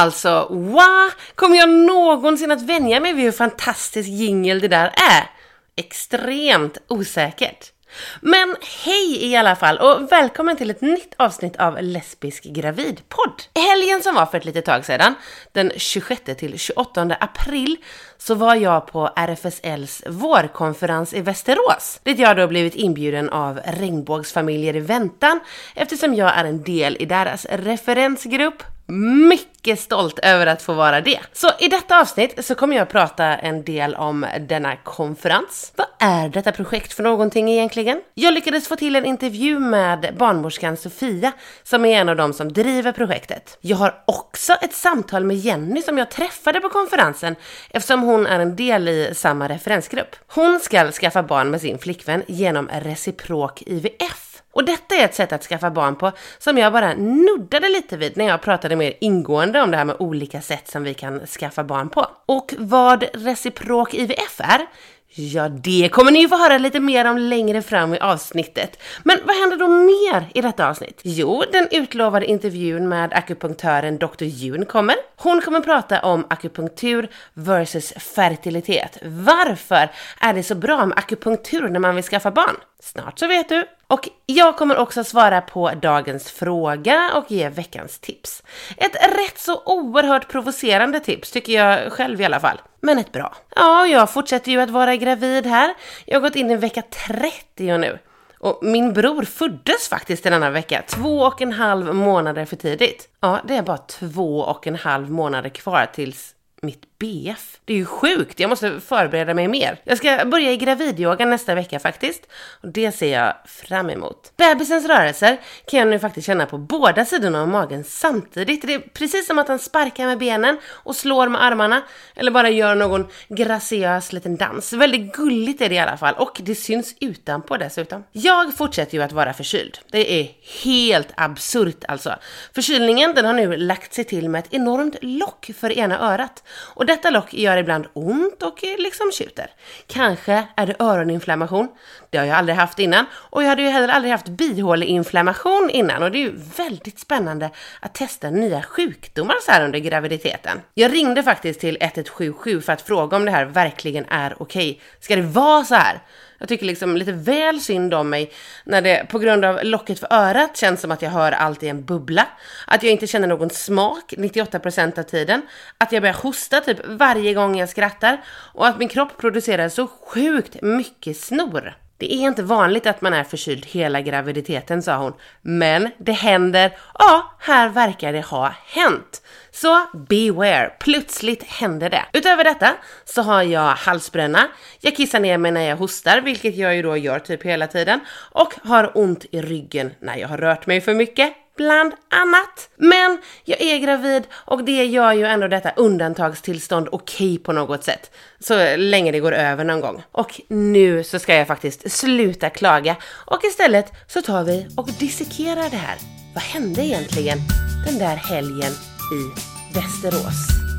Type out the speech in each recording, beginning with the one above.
Alltså, wow! Kommer jag någonsin att vänja mig vid hur fantastisk jingel det där är? Extremt osäkert. Men hej i alla fall och välkommen till ett nytt avsnitt av Lesbisk gravidpodd. I helgen som var för ett litet tag sedan, den 26 till 28 april, så var jag på RFSLs vårkonferens i Västerås, dit jag då blivit inbjuden av regnbågsfamiljer i väntan eftersom jag är en del i deras referensgrupp mycket stolt över att få vara det. Så i detta avsnitt så kommer jag prata en del om denna konferens. Vad är detta projekt för någonting egentligen? Jag lyckades få till en intervju med barnmorskan Sofia som är en av dem som driver projektet. Jag har också ett samtal med Jenny som jag träffade på konferensen eftersom hon hon är en del i samma referensgrupp. Hon ska skaffa barn med sin flickvän genom reciprok IVF. Och detta är ett sätt att skaffa barn på som jag bara nuddade lite vid när jag pratade mer ingående om det här med olika sätt som vi kan skaffa barn på. Och vad reciprok IVF är? Ja, det kommer ni ju få höra lite mer om längre fram i avsnittet. Men vad händer då mer i detta avsnitt? Jo, den utlovade intervjun med akupunktören Dr. Jun kommer. Hon kommer prata om akupunktur versus fertilitet. Varför är det så bra med akupunktur när man vill skaffa barn? Snart så vet du. Och jag kommer också svara på dagens fråga och ge veckans tips. Ett rätt så oerhört provocerande tips, tycker jag själv i alla fall. Men ett bra. Ja, jag fortsätter ju att vara gravid här. Jag har gått in i vecka 30 nu. Och min bror föddes faktiskt i denna vecka, två och en halv månader för tidigt. Ja, det är bara två och en halv månader kvar tills mitt BF. Det är ju sjukt, jag måste förbereda mig mer. Jag ska börja i gravidyoga nästa vecka faktiskt. Och det ser jag fram emot. Bebisens rörelser kan jag nu faktiskt känna på båda sidorna av magen samtidigt. Det är precis som att han sparkar med benen och slår med armarna. Eller bara gör någon graciös liten dans. Väldigt gulligt är det i alla fall. Och det syns utanpå dessutom. Jag fortsätter ju att vara förkyld. Det är helt absurt alltså. Förkylningen den har nu lagt sig till med ett enormt lock för ena örat. Och detta lock gör ibland ont och eh, liksom tjuter. Kanske är det öroninflammation. Det har jag aldrig haft innan. Och jag hade ju heller aldrig haft bihåleinflammation innan. Och det är ju väldigt spännande att testa nya sjukdomar så här under graviditeten. Jag ringde faktiskt till 1177 för att fråga om det här verkligen är okej. Okay. Ska det vara så här? Jag tycker liksom lite väl synd om mig när det på grund av locket för örat känns som att jag hör allt i en bubbla. Att jag inte känner någon smak 98% av tiden. Att jag börjar hosta typ varje gång jag skrattar. Och att min kropp producerar så sjukt mycket snor. Det är inte vanligt att man är förkyld hela graviditeten, sa hon. Men det händer. Ja, här verkar det ha hänt. Så beware, plötsligt händer det. Utöver detta så har jag halsbränna, jag kissar ner mig när jag hostar, vilket jag ju då gör typ hela tiden, och har ont i ryggen när jag har rört mig för mycket bland annat. Men jag är gravid och det gör ju ändå detta undantagstillstånd okej okay på något sätt. Så länge det går över någon gång. Och nu så ska jag faktiskt sluta klaga och istället så tar vi och dissekerar det här. Vad hände egentligen den där helgen i Västerås?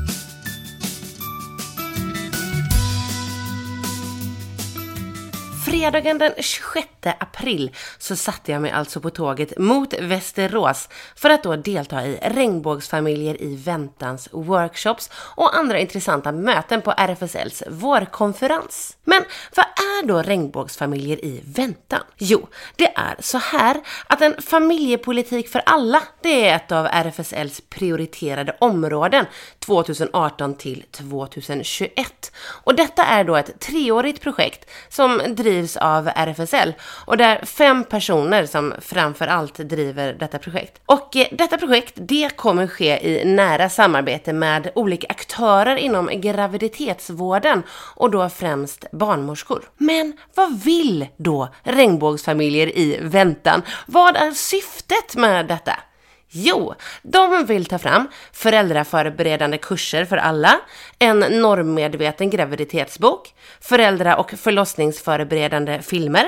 Fredagen den 26 april så satte jag mig alltså på tåget mot Västerås för att då delta i regnbågsfamiljer i väntans workshops och andra intressanta möten på RFSLs vårkonferens. Men vad är då regnbågsfamiljer i väntan? Jo, det är så här att en familjepolitik för alla, det är ett av RFSLs prioriterade områden 2018 till 2021. Och detta är då ett treårigt projekt som drivs av RFSL och det är fem personer som framför allt driver detta projekt. Och eh, detta projekt, det kommer ske i nära samarbete med olika aktörer inom graviditetsvården och då främst barnmorskor. Men vad vill då regnbågsfamiljer i väntan? Vad är syftet med detta? Jo, de vill ta fram föräldraförberedande kurser för alla, en normmedveten graviditetsbok, föräldra och förlossningsförberedande filmer,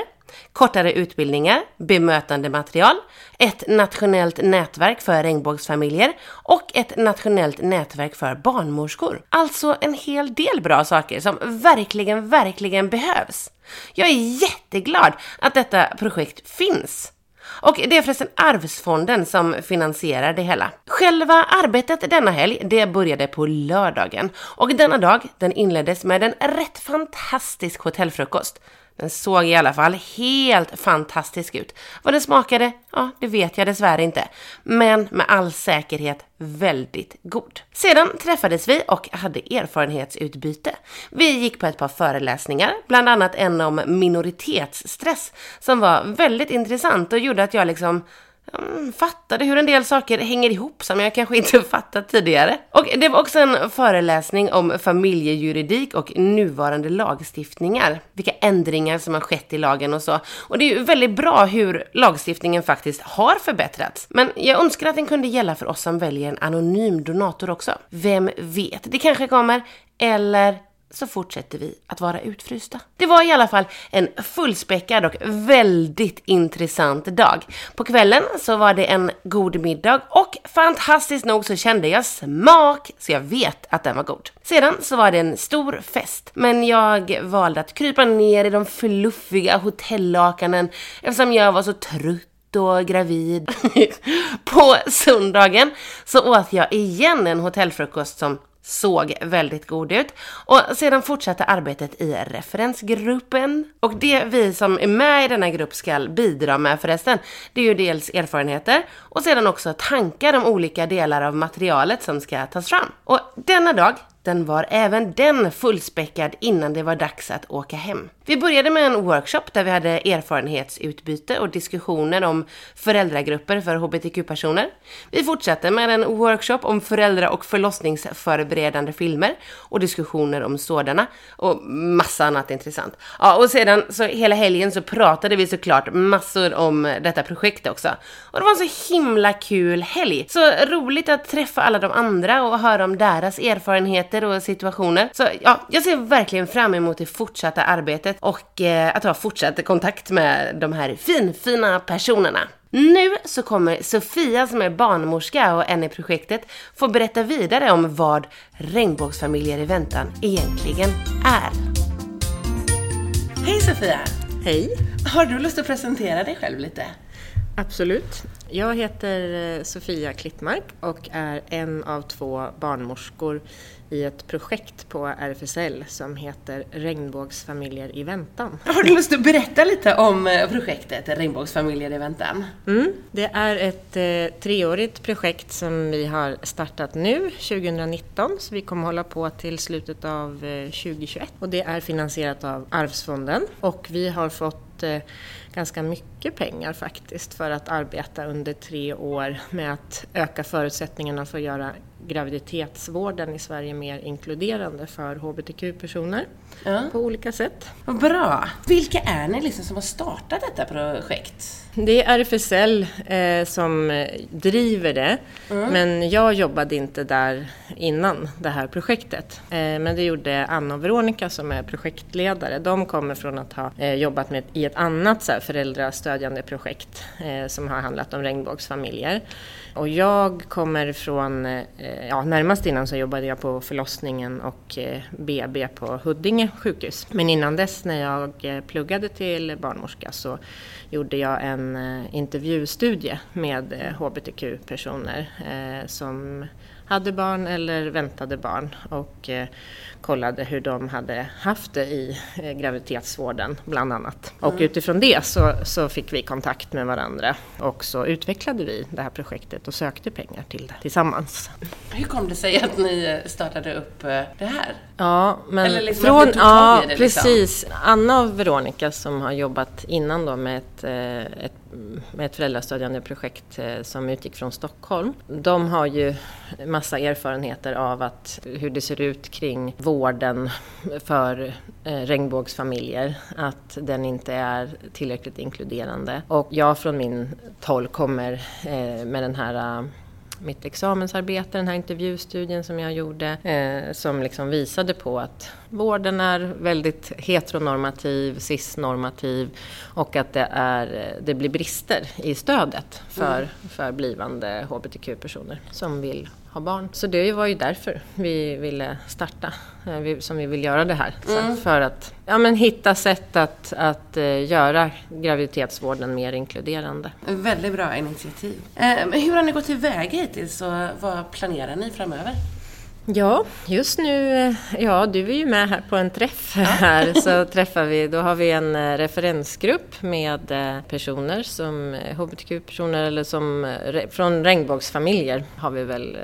kortare utbildningar, bemötande material, ett nationellt nätverk för regnbågsfamiljer och ett nationellt nätverk för barnmorskor. Alltså en hel del bra saker som verkligen, verkligen behövs. Jag är jätteglad att detta projekt finns. Och det är förresten Arvsfonden som finansierar det hela. Själva arbetet denna helg, det började på lördagen. Och denna dag, den inleddes med en rätt fantastisk hotellfrukost. Den såg i alla fall helt fantastisk ut. Vad den smakade, ja, det vet jag dessvärre inte. Men med all säkerhet väldigt god. Sedan träffades vi och hade erfarenhetsutbyte. Vi gick på ett par föreläsningar, bland annat en om minoritetsstress, som var väldigt intressant och gjorde att jag liksom Mm, Fattade hur en del saker hänger ihop som jag kanske inte fattat tidigare. Och det var också en föreläsning om familjejuridik och nuvarande lagstiftningar. Vilka ändringar som har skett i lagen och så. Och det är ju väldigt bra hur lagstiftningen faktiskt har förbättrats. Men jag önskar att den kunde gälla för oss som väljer en anonym donator också. Vem vet, det kanske kommer. Eller så fortsätter vi att vara utfrysta. Det var i alla fall en fullspäckad och väldigt intressant dag. På kvällen så var det en god middag och fantastiskt nog så kände jag smak så jag vet att den var god. Sedan så var det en stor fest, men jag valde att krypa ner i de fluffiga hotellakanen eftersom jag var så trött och gravid. På söndagen så åt jag igen en hotellfrukost som såg väldigt god ut. Och sedan fortsatte arbetet i referensgruppen. Och det vi som är med i denna grupp ska bidra med förresten, det är ju dels erfarenheter och sedan också tankar om olika delar av materialet som ska tas fram. Och denna dag natten var även den fullspäckad innan det var dags att åka hem. Vi började med en workshop där vi hade erfarenhetsutbyte och diskussioner om föräldragrupper för hbtq-personer. Vi fortsatte med en workshop om föräldra och förlossningsförberedande filmer och diskussioner om sådana och massa annat intressant. Ja, och sedan så hela helgen så pratade vi såklart massor om detta projekt också. Och det var en så himla kul helg. Så roligt att träffa alla de andra och höra om deras erfarenheter möjligheter och situationer. Så ja, jag ser verkligen fram emot det fortsatta arbetet och eh, att ha fortsatt kontakt med de här finfina personerna. Nu så kommer Sofia som är barnmorska och en i projektet få berätta vidare om vad regnbågsfamiljer i väntan egentligen är. Hej Sofia! Hej! Har du lust att presentera dig själv lite? Absolut. Jag heter eh, Sofia Klittmark och är en av två barnmorskor i ett projekt på RFSL som heter Regnbågsfamiljer i väntan. Har du lust att berätta lite om eh, projektet Regnbågsfamiljer i väntan? Mm, det är ett eh, treårigt projekt som vi har startat nu, 2019, så vi kommer hålla på till slutet av eh, 2021. Och det är finansierat av Arvsfonden och vi har fått eh, ganska mycket pengar faktiskt för att arbeta under tre år med att öka förutsättningarna för att göra graviditetsvården i Sverige mer inkluderande för hbtq-personer ja. på olika sätt. Vad bra! Vilka är ni liksom som har startat detta projekt? Det är RFSL eh, som driver det, mm. men jag jobbade inte där innan det här projektet. Eh, men det gjorde Anna och Veronica som är projektledare. De kommer från att ha eh, jobbat med, i ett annat så här, föräldrastödjande projekt eh, som har handlat om regnbågsfamiljer. Och jag kommer från, eh, ja närmast innan så jobbade jag på förlossningen och eh, BB på Huddinge sjukhus. Men innan dess när jag eh, pluggade till barnmorska så gjorde jag en eh, intervjustudie med hbtq-personer som hade barn eller väntade barn och eh, kollade hur de hade haft det i eh, graviditetsvården bland annat. Mm. Och utifrån det så, så fick vi kontakt med varandra och så utvecklade vi det här projektet och sökte pengar till det tillsammans. Hur kom det sig att ni startade upp eh, det här? Ja, men Eller liksom från, ja, det, liksom? precis. Anna och Veronica som har jobbat innan då med ett, ett med ett föräldrastödjande projekt eh, som utgick från Stockholm. De har ju massa erfarenheter av att, hur det ser ut kring vården för eh, regnbågsfamiljer, att den inte är tillräckligt inkluderande. Och jag från min håll kommer eh, med den här mitt examensarbete, den här intervjustudien som jag gjorde, eh, som liksom visade på att vården är väldigt heteronormativ, cisnormativ och att det, är, det blir brister i stödet för, mm. för blivande hbtq-personer som vill ha barn. Så det var ju därför vi ville starta, eh, som vi vill göra det här. Mm. för att ja, men hitta sätt att, att uh, göra graviditetsvården mer inkluderande. Väldigt bra initiativ. Uh, hur har ni gått tillväga hittills och vad planerar ni framöver? Ja, just nu, ja du är ju med här på en träff här, så träffar vi, då har vi en eh, referensgrupp med eh, personer som hbtq-personer eh, eller som från regnbågsfamiljer har vi väl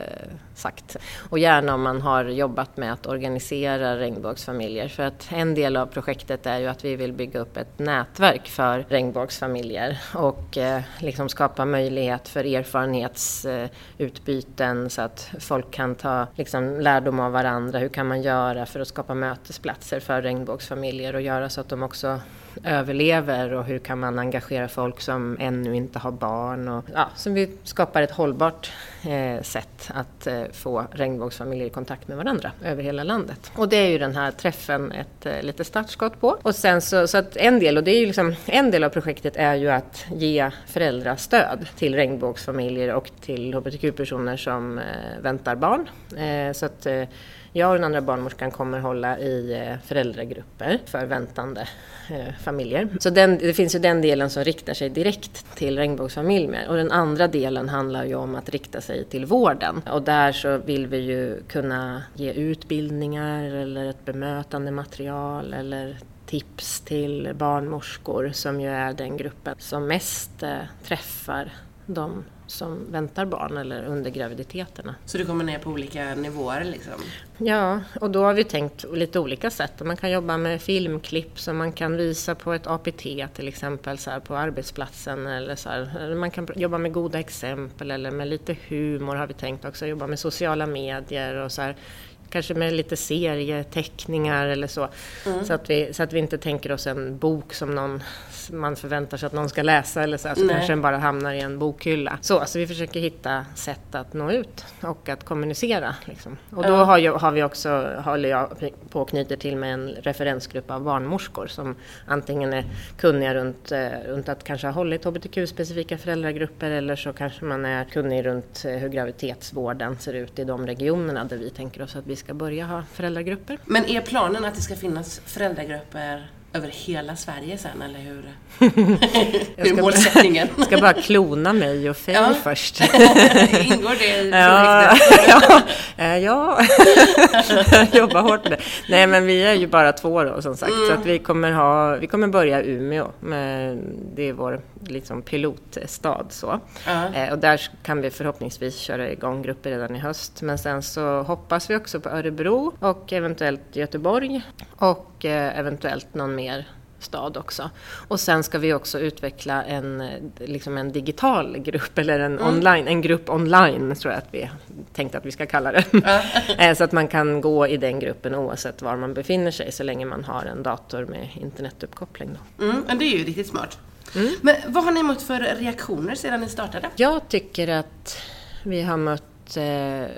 sagt. Och gärna om man har jobbat med att organisera regnbågsfamiljer. För att en del av projektet är ju att vi vill bygga upp ett nätverk för regnbågsfamiljer och eh, liksom skapa möjlighet för erfarenhetsutbyten eh, så att folk kan ta liksom, lärdom av varandra. Hur kan man göra för att skapa mötesplatser för regnbågsfamiljer och göra så att de också överlever och hur kan man engagera folk som ännu inte har barn. Och, ja, så vi skapar ett hållbart eh, sätt att eh, få regnbågsfamiljer i kontakt med varandra över hela landet. Och det är ju den här träffen ett eh, litet startskott på. Och sen så, så att en del, och det är ju liksom, en del av projektet är ju att ge föräldrastöd till regnbågsfamiljer och till hbtq-personer som eh, väntar barn. Eh, så att eh, jag och den andra barnmorskan kommer hålla i eh, föräldragrupper för väntande eh, familjer. Så den, det finns ju den delen som riktar sig direkt till regnbågsfamiljer och den andra delen handlar ju om att rikta sig till vården. Och där så vill vi ju kunna ge utbildningar eller ett bemötande material eller tips till barnmorskor som ju är den gruppen som mest träffar de som väntar barn eller under graviditeterna. Så du kommer ner på olika nivåer liksom? Ja, och då har vi tänkt lite olika sätt. Man kan jobba med filmklipp som man kan visa på ett APT till exempel så här, på arbetsplatsen eller så här. Man kan jobba med goda exempel eller med lite humor har vi tänkt också. Jobba med sociala medier och så här kanske med lite serieteckningar eller så. Mm. Så, att vi, så att vi inte tänker oss en bok som någon, man förväntar sig att någon ska läsa eller så, så kanske den bara hamnar i en bokhylla. Så, så vi försöker hitta sätt att nå ut och att kommunicera. Liksom. Och då har, jag, har vi också, håller jag på och knyter till med en referensgrupp av barnmorskor som antingen är kunniga runt, eh, runt att kanske ha hållit hbtq-specifika föräldragrupper eller så kanske man är kunnig runt eh, hur graviditetsvården ser ut i de regionerna där vi tänker oss att vi ska börja ha föräldragrupper. Men är planen att det ska finnas föräldragrupper över hela Sverige sen, eller hur? hur är målsättningen? Jag ska bara klona mig och Faye ja. först. Ingår det i ja, ja. ja. jag jobbar hårt med det. Nej, men vi är ju bara två då, som sagt, mm. så att vi kommer, ha, vi kommer börja Umeå. Med, det är vår liksom, pilotstad. Så. Uh. och där kan vi förhoppningsvis köra igång grupper redan i höst. Men sen så hoppas vi också på Örebro och eventuellt Göteborg och eh, eventuellt någon mer stad också. Och sen ska vi också utveckla en, liksom en digital grupp, eller en, mm. online, en grupp online tror jag att vi tänkte att vi ska kalla det. Mm. så att man kan gå i den gruppen oavsett var man befinner sig så länge man har en dator med internetuppkoppling. Då. Mm, men det är ju riktigt smart. Mm. Men vad har ni mött för reaktioner sedan ni startade? Jag tycker att vi har mött eh,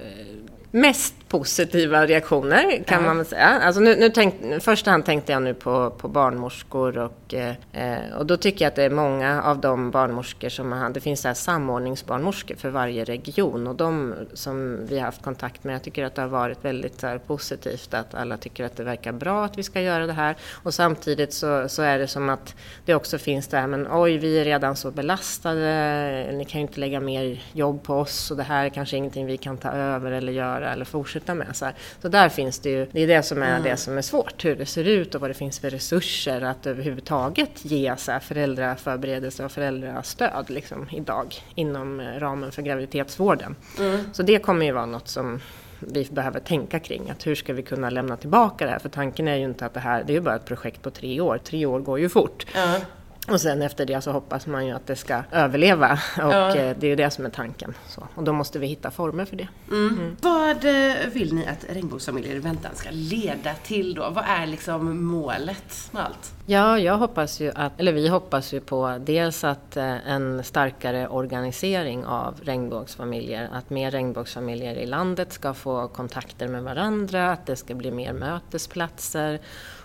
mest positiva reaktioner kan ja. man säga. Alltså nu, nu tänk, första hand tänkte jag nu på, på barnmorskor och, eh, och då tycker jag att det är många av de barnmorskor som har, det finns så här samordningsbarnmorskor för varje region och de som vi har haft kontakt med, jag tycker att det har varit väldigt här, positivt att alla tycker att det verkar bra att vi ska göra det här och samtidigt så, så är det som att det också finns det här, men oj vi är redan så belastade, ni kan ju inte lägga mer jobb på oss och det här är kanske ingenting vi kan ta över eller göra eller fortsätta sluta med. Så, här. så där finns det ju, det är det som är mm. det som är svårt, hur det ser ut och vad det finns för resurser att överhuvudtaget ge så här, föräldraförberedelse och föräldrastöd liksom, idag inom ramen för graviditetsvården. Mm. Så det kommer ju vara något som vi behöver tänka kring. Att hur ska vi kunna lämna tillbaka det här? För tanken är ju inte att det här, det är ju bara ett projekt på tre år. Tre år går ju fort. Mm. Och sen efter det så hoppas man ju att det ska överleva och ja. Eh, det är ju det som är tanken. Så, och då måste vi hitta former för det. Mm. Mm. Vad eh, vill ni att regnbågsfamiljer i väntan ska leda till då? Vad är liksom målet med allt? Ja, jag hoppas ju att, eller vi hoppas ju på dels att eh, en starkare organisering av regnbågsfamiljer, att mer regnbågsfamiljer i landet ska få kontakter med varandra, att det ska bli mer mötesplatser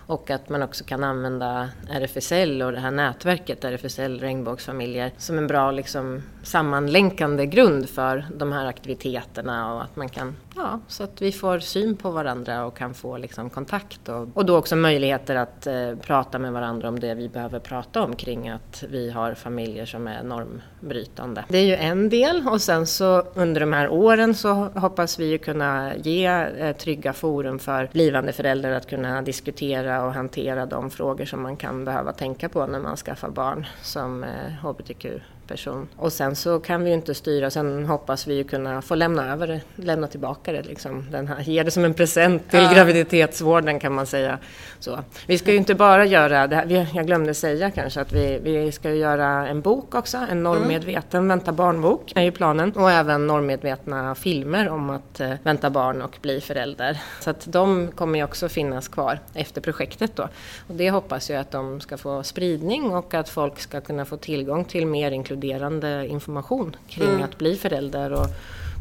och att man också kan använda RFSL och det här nätverket RFSL regnbågsfamiljer som en bra liksom, sammanlänkande grund för de här aktiviteterna och att man kan, ja, så att vi får syn på varandra och kan få liksom, kontakt och, och då också möjligheter att eh, prata med varandra om det vi behöver prata om kring att vi har familjer som är normbrytande. Det är ju en del och sen så under de här åren så hoppas vi ju kunna ge eh, trygga forum för blivande föräldrar att kunna diskutera och hantera de frågor som man kan behöva tänka på när man skaffar barn som eh, hbtq person. Och sen så kan vi ju inte styra, sen hoppas vi ju kunna få lämna över det, lämna tillbaka det liksom. Den här, ge det som en present till ja. graviditetsvården kan man säga. Så. Vi ska ju inte bara göra det här, jag glömde säga kanske att vi, vi ska göra en bok också, en normmedveten mm. vänta barnbok är ju planen. Och även normmedvetna filmer om att uh, vänta barn och bli förälder. Så att de kommer ju också finnas kvar efter projektet då. Och det hoppas jag att de ska få spridning och att folk ska kunna få tillgång till mer inkluderande inkluderande information kring mm. att bli förälder och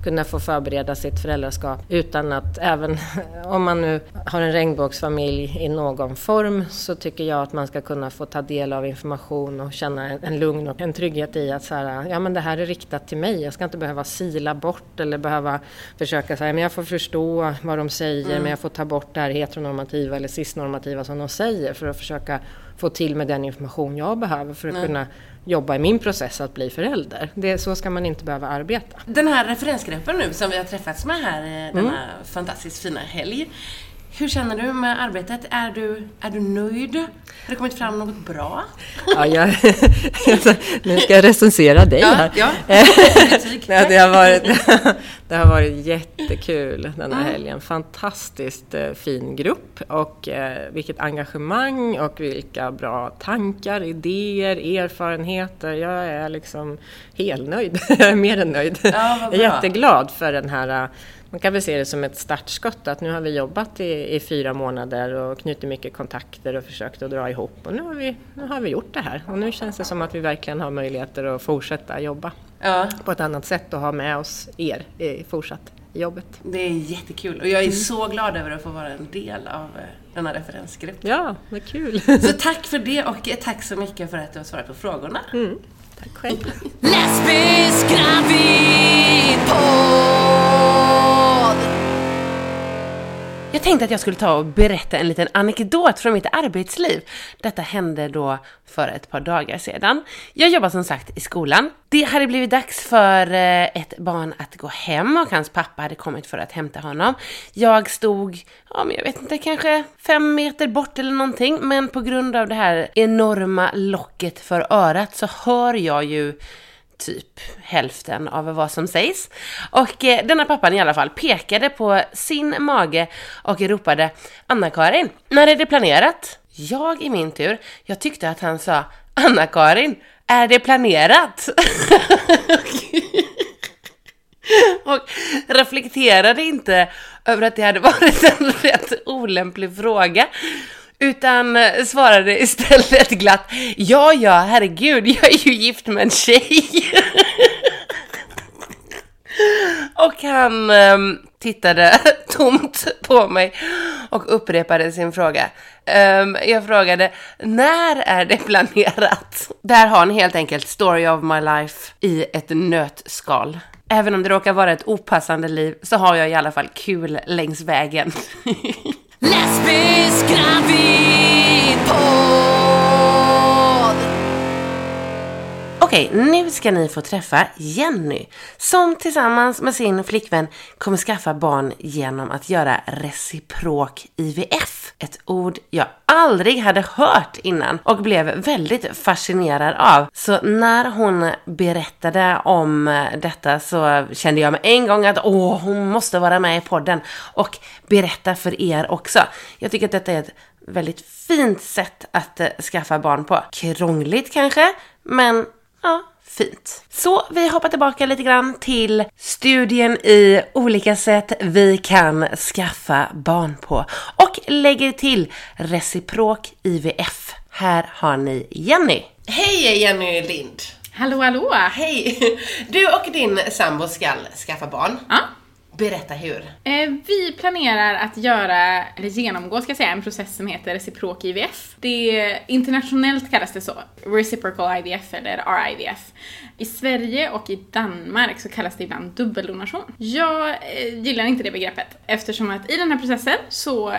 kunna få förbereda sitt föräldraskap utan att även om man nu har en regnbågsfamilj i någon form så tycker jag att man ska kunna få ta del av information och känna en lugn och en trygghet i att så här, ja men det här är riktat till mig. Jag ska inte behöva sila bort eller behöva försöka säga men jag får förstå vad de säger mm. men jag får ta bort det här heteronormativa eller cisnormativa som de säger för att försöka få till med den information jag behöver för att Nej. kunna jobba i min process att bli förälder. Det, så ska man inte behöva arbeta. Den här referensgruppen nu som vi har träffats med här eh, denna mm. fantastiskt fina helg. Hur känner du med arbetet? Är du, är du nöjd? Har det kommit fram något bra? Ja, jag, nu ska jag recensera dig ja, här. Ja, det, har varit, det har varit jättekul den här helgen. Fantastiskt eh, fin grupp och eh, vilket engagemang och vilka bra tankar, idéer, erfarenheter. Jag är liksom helnöjd. jag är mer än nöjd. Ja, jag är jätteglad för den här man kan väl se det som ett startskott att nu har vi jobbat i, i, fyra månader och knutit mycket kontakter och försökt att dra ihop och nu har, vi, nu har vi gjort det här och nu känns det som att vi verkligen har möjligheter att fortsätta jobba ja. på ett annat sätt och ha med oss er i fortsatt jobbet. Det är jättekul och jag är mm. så glad över att få vara en del av eh, denna referensgrupp. Ja, vad kul! Så tack för det och tack så mycket för att du har svarat på frågorna. Mm. Tack själv. Jag tänkte att jag skulle ta och berätta en liten anekdot från mitt arbetsliv. Detta hände då för ett par dagar sedan. Jag jobbar som sagt i skolan. Det hade blivit dags för eh, ett barn att gå hem och hans pappa hade kommit för att hämta honom. Jag stod, ja men jag vet inte, kanske fem meter bort eller någonting, men på grund av det här enorma locket för örat så hör jag ju typ hälften av vad som sägs. Och eh, denna pappan i alla fall pekade på sin mage och ropade Anna-Karin, när är det planerat? Jag i min tur, jag tyckte att han sa Anna-Karin, är det planerat? och reflekterade inte över att det hade varit en rätt olämplig fråga utan eh, svarade istället glatt Ja, ja, herregud, jag är ju gift med en tjej. och han um, tittade tomt på mig och upprepade sin fråga. Um, jag frågade, när är det planerat? Där har ni helt enkelt Story of my life i ett nötskal. Även om det råkar vara ett opassande liv så har jag i alla fall kul längs vägen. Lesbisk gravid Okej, nu ska ni få träffa Jenny som tillsammans med sin flickvän kommer skaffa barn genom att göra reciprok IVF. Ett ord jag aldrig hade hört innan och blev väldigt fascinerad av. Så när hon berättade om eh, detta så kände jag med en gång att åh, hon måste vara med i podden och berätta för er också. Jag tycker att detta är ett väldigt fint sätt att eh, skaffa barn på. Krångligt kanske, men Ja, fint. Så vi hoppar tillbaka lite grann till studien i olika sätt vi kan skaffa barn på och lägger till reciprok IVF Här har ni Jenny. Hej Jenny Lind! Hallå, hallå! Hej! Du och din sambo ska skaffa barn. Ja. Berätta hur. Eh, vi planerar att göra, eller genomgå ska jag säga, en process som heter reciprok IVF. Det, internationellt kallas det så, reciprocal IVF eller RIVF. I Sverige och i Danmark så kallas det ibland dubbeldonation. Jag eh, gillar inte det begreppet eftersom att i den här processen så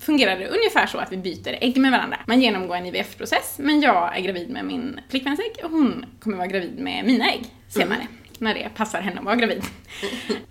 fungerar det ungefär så att vi byter ägg med varandra. Man genomgår en IVF-process men jag är gravid med min flickväns ägg och hon kommer vara gravid med mina ägg senare. När det passar henne att vara gravid.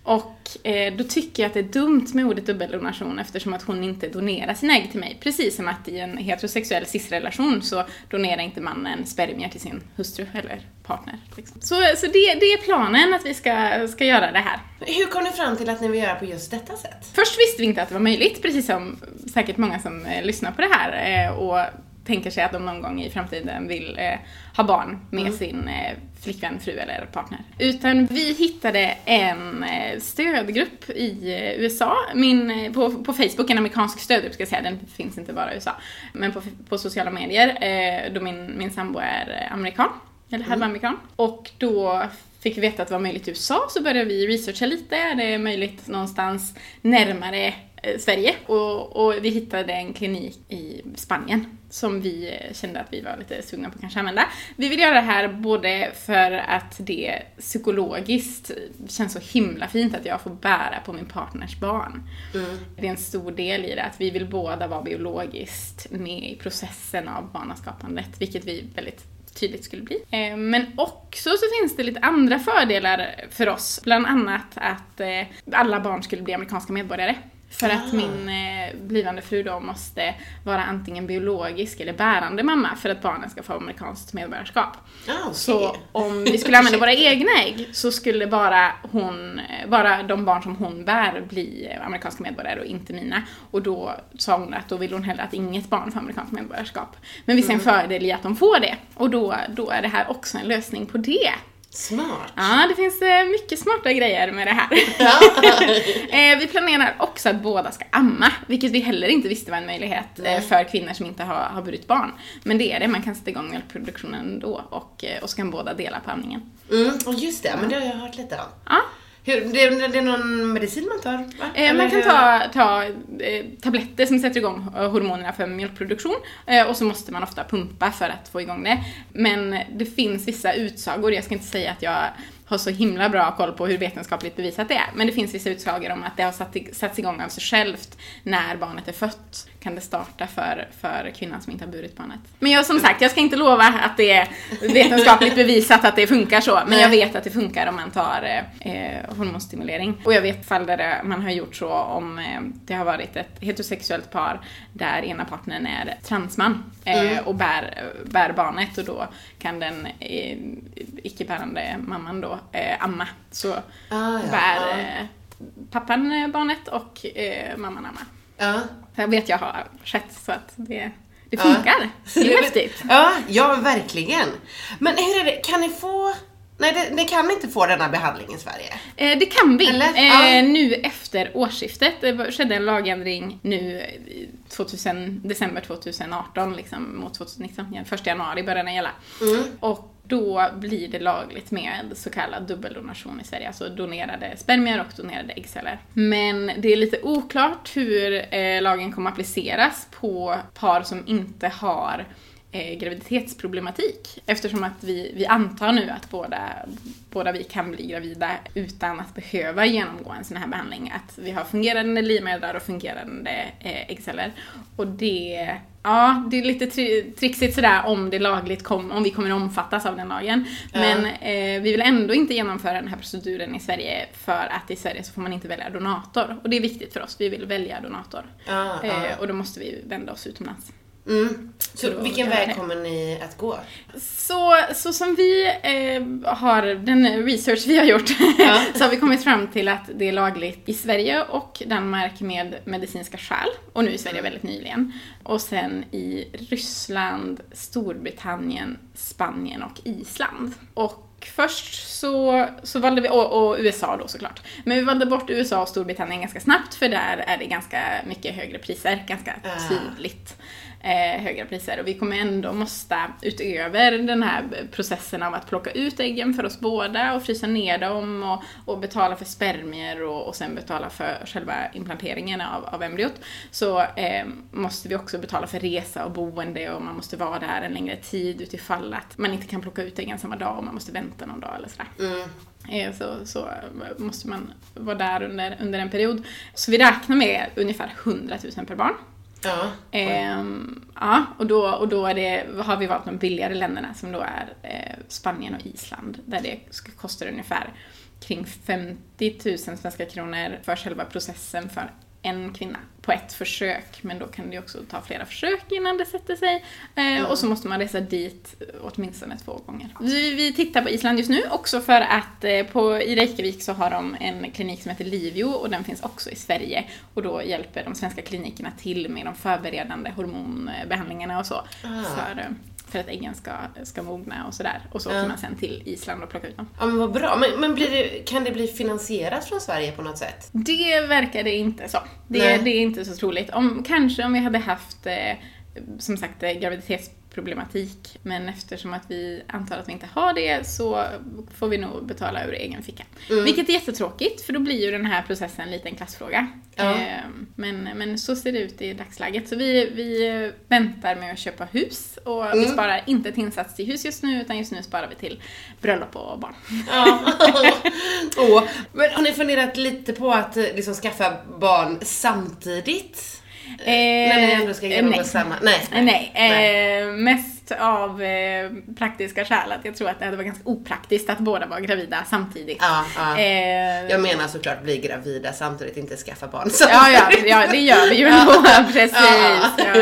Och eh, då tycker jag att det är dumt med ordet dubbeldonation eftersom att hon inte donerar sina ägg till mig. Precis som att i en heterosexuell cis-relation så donerar inte mannen spermier till sin hustru eller partner. Liksom. Så, så det, det är planen att vi ska, ska göra det här. Hur kom ni fram till att ni vill göra på just detta sätt? Först visste vi inte att det var möjligt, precis som säkert många som eh, lyssnar på det här eh, och tänker sig att de någon gång i framtiden vill eh, ha barn med sin eh, flickvän, fru eller partner. Utan vi hittade en eh, stödgrupp i eh, USA, min, eh, på, på Facebook, en amerikansk stödgrupp ska jag säga, den finns inte bara i USA, men på, på sociala medier, eh, då min, min sambo är amerikan, eller halvamerikan. Och då fick vi veta att det var möjligt i USA, så började vi researcha lite, är det möjligt någonstans närmare Sverige? Och, och vi hittade en klinik i Spanien som vi kände att vi var lite sugna på att kanske använda. Vi vill göra det här både för att det psykologiskt känns så himla fint att jag får bära på min partners barn. Det är en stor del i det, att vi vill båda vara biologiskt med i processen av barnaskapandet, vilket vi väldigt tydligt skulle bli. Eh, Men också så finns det lite andra fördelar för oss, bland annat att eh, alla barn skulle bli amerikanska medborgare. För att min eh, blivande fru då måste vara antingen biologisk eller bärande mamma för att barnen ska få amerikanskt medborgarskap. Ah, okej. Så om vi skulle använda våra egna ägg så skulle bara hon, bara de barn som hon bär bli eh, amerikanska medborgare och inte mina. Och då sa hon att då vill hon hellre att inget barn får amerikanskt medborgarskap. Men vi ser en fördel i att de får det. Och då, då är det här också en lösning på det. Smart. Ja, det finns eh, mycket smarta grejer med det här. Eh, vi planerar också att båda ska amma, vilket vi heller inte visste var en möjlighet eh, för kvinnor som inte har, har burit barn. Men det är det, man kan sätta igång mjölkproduktionen då och, och så kan båda dela på amningen. Mm, och just det, men det har jag hört lite om. Ja. Hur, det, det är någon medicin man tar? Eh, man kan hur- ta, ta eh, tabletter som sätter igång eh, hormonerna för mjölkproduktion eh, och så måste man ofta pumpa för att få igång det. Men det finns vissa utsagor, jag ska inte säga att jag har så himla bra koll på hur vetenskapligt bevisat det är, men det finns vissa utsagor om att det har satt, satts igång av sig självt när barnet är fött. Kan det starta för, för kvinnan som inte har burit barnet. Men jag som sagt, jag ska inte lova att det är vetenskapligt bevisat att det funkar så, men jag vet att det funkar om man tar eh, eh, hormonstimulering. Och jag vet fall där det, man har gjort så om eh, det har varit ett heterosexuellt par där ena partnern är transman eh, och bär, bär barnet och då kan den eh, icke-bärande mamman då eh, amma. Så Ah, ja, bär ja. eh, pappan eh, barnet och eh, mamman ammar. Ja. Jag vet jag har skett så att det, det funkar. Det är häftigt. Ja, ja, verkligen. Men hur är det, kan ni få... Nej, det, ni kan inte få denna behandling i Sverige. Eh, det kan vi. Eh, Ja. Nu efter årsskiftet. Det skedde en lagändring nu i 2000, december 2018 liksom, mot 2019. Ja, Första januari började den gälla. Och då blir det lagligt med så kallad dubbeldonation i Sverige, alltså donerade spermier och donerade äggceller. Men det är lite oklart hur eh, lagen kommer appliceras på par som inte har eh, graviditetsproblematik eftersom att vi, vi antar nu att båda, båda vi kan bli gravida utan att behöva genomgå en sån här behandling. Att vi har fungerande livmödrar och fungerande eh, äggceller. Och det, ja, det är lite tri- trixigt sådär om det lagligt kom, om vi kommer omfattas av den lagen. Men eh, vi vill ändå inte genomföra den här proceduren i Sverige för att i Sverige så får man inte välja donator. Och det är viktigt för oss, vi vill välja donator. Ja, ja. Eh, och då måste vi vända oss utomlands. Mm. Så vilken väg kommer ni att gå? Så, så som vi eh, har, den research vi har gjort, Ja. så har vi kommit fram till att det är lagligt i Sverige och Danmark med medicinska skäl, och nu i Sverige väldigt nyligen. Och sen i Ryssland, Storbritannien, Spanien och Island. Och först så, så valde vi, och, och USA då såklart. Men vi valde bort USA och Storbritannien ganska snabbt för där är det ganska mycket högre priser, ganska Ah. tydligt. Eh, högre priser. Och vi kommer ändå måste, utöver den här processen av att plocka ut äggen för oss båda och frysa ner dem och, och betala för spermier och, och sen betala för själva implanteringen av, av embryot, så eh, måste vi också betala för resa och boende och man måste vara där en längre tid utifall att man inte kan plocka ut äggen samma dag och man måste vänta någon dag eller sådär. Eh, Så, så måste man vara där under, under en period. Så vi räknar med ungefär 100 000 per barn. Ja. Ehm, ja, och då, och då är det, har vi valt de billigare länderna som då är eh, Spanien och Island där det kostar ungefär kring 50 000 svenska kronor för själva processen för en kvinna på ett försök, men då kan det också ta flera försök innan det sätter sig. Eh, Och så måste man resa dit åtminstone två gånger. Vi, vi tittar på Island just nu också för att eh, på, i Reykjavik så har de en klinik som heter Livio och den finns också i Sverige. Och då hjälper de svenska klinikerna till med de förberedande hormonbehandlingarna och så. För, eh, för att äggen ska, ska mogna och sådär. Och så åker man sen till Island och plockar ut dem. Ja men vad bra. Men, men det, kan det bli finansierat från Sverige på något sätt? Det verkar det inte så. Det, det är inte så troligt. Om, kanske om vi hade haft, eh, som sagt, eh, graviditetsproblematik. Men eftersom att vi antar att vi inte har det så får vi nog betala ur egen ficka. Mm. Vilket är jättetråkigt, för då blir ju den här processen en klassfråga. Ja. Eh, men, men så ser det ut i dagsläget. Så vi, vi väntar med att köpa hus och vi Mm. sparar inte till insats till hus just nu, utan just nu sparar vi till bröllop och barn. Ja. Åh. Men har ni funderat lite på att eh, liksom skaffa barn samtidigt? När ni ändå ska genomgå samma... Nej. Nej, Nej. Eh, mest av eh, praktiska skäl. Att jag tror att det hade varit ganska opraktiskt att båda var gravida samtidigt. Ja, ja. Eh, Jag menar såklart bli gravida samtidigt, inte skaffa barn. Ja, ja, ja, det gör vi ju ändå. Precis. Ja.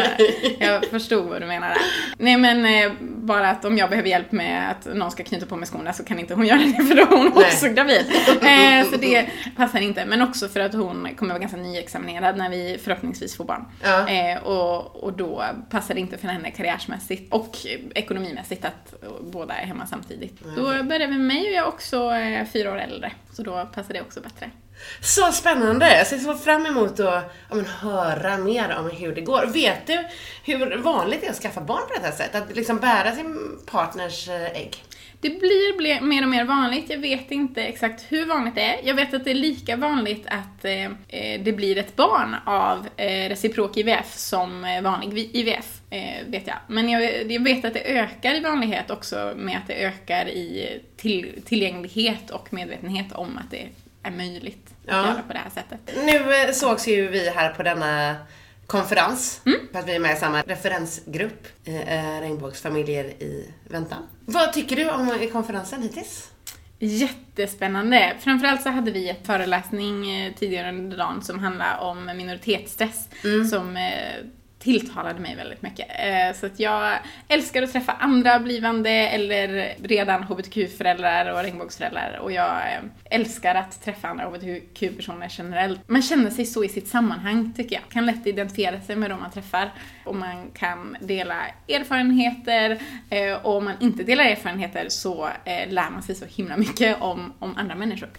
Jag, jag förstod vad du menar där. Nej, men eh, bara att om jag behöver hjälp med att någon ska knyta på mig skorna så kan inte hon göra det för då är hon Nej. också gravid. Eh, så det passar inte. Men också för att hon kommer vara ganska nyexaminerad när vi förhoppningsvis får barn. Ja. Eh, och, och då passar det inte för henne karriärsmässigt och ekonomimässigt att båda är hemma samtidigt. Då börjar vi med mig och jag är också eh, fyra år äldre. Så då passar det också bättre. Så spännande! Jag ser så fram emot att ja, men, höra mer om hur det går. Vet du hur vanligt det är att skaffa barn på det här sättet? Att liksom bära sin partners eh, ägg? Det blir blir mer och mer vanligt. Jag vet inte exakt hur vanligt det är. Jag vet att det är lika vanligt att eh, eh det blir ett barn av eh, reciprok IVF som eh, vanlig IVF, eh, vet jag. Men jag, jag vet att det ökar i vanlighet också med att det ökar i till, tillgänglighet och medvetenhet om att det är möjligt att Ja. göra på det här sättet. Nu eh, sågs ju vi här på denna konferens, Mm. för att vi är med i samma referensgrupp, eh, Regnbågsfamiljer i väntan. Vad tycker du om eh, konferensen hittills? Jättespännande. Framförallt så hade vi en föreläsning eh, tidigare under dagen som handlade om minoritetsstress som eh, tilltalade mig väldigt mycket. Eh, Så att jag älskar att träffa andra blivande eller redan hbtq-föräldrar och regnbågsföräldrar och jag eh, älskar att träffa andra hbtq-personer generellt. Man känner sig så i sitt sammanhang tycker jag. Kan lätt identifiera sig med de man träffar och man kan dela erfarenheter eh, och om man inte delar erfarenheter så lär man sig så himla mycket om, om andra människor.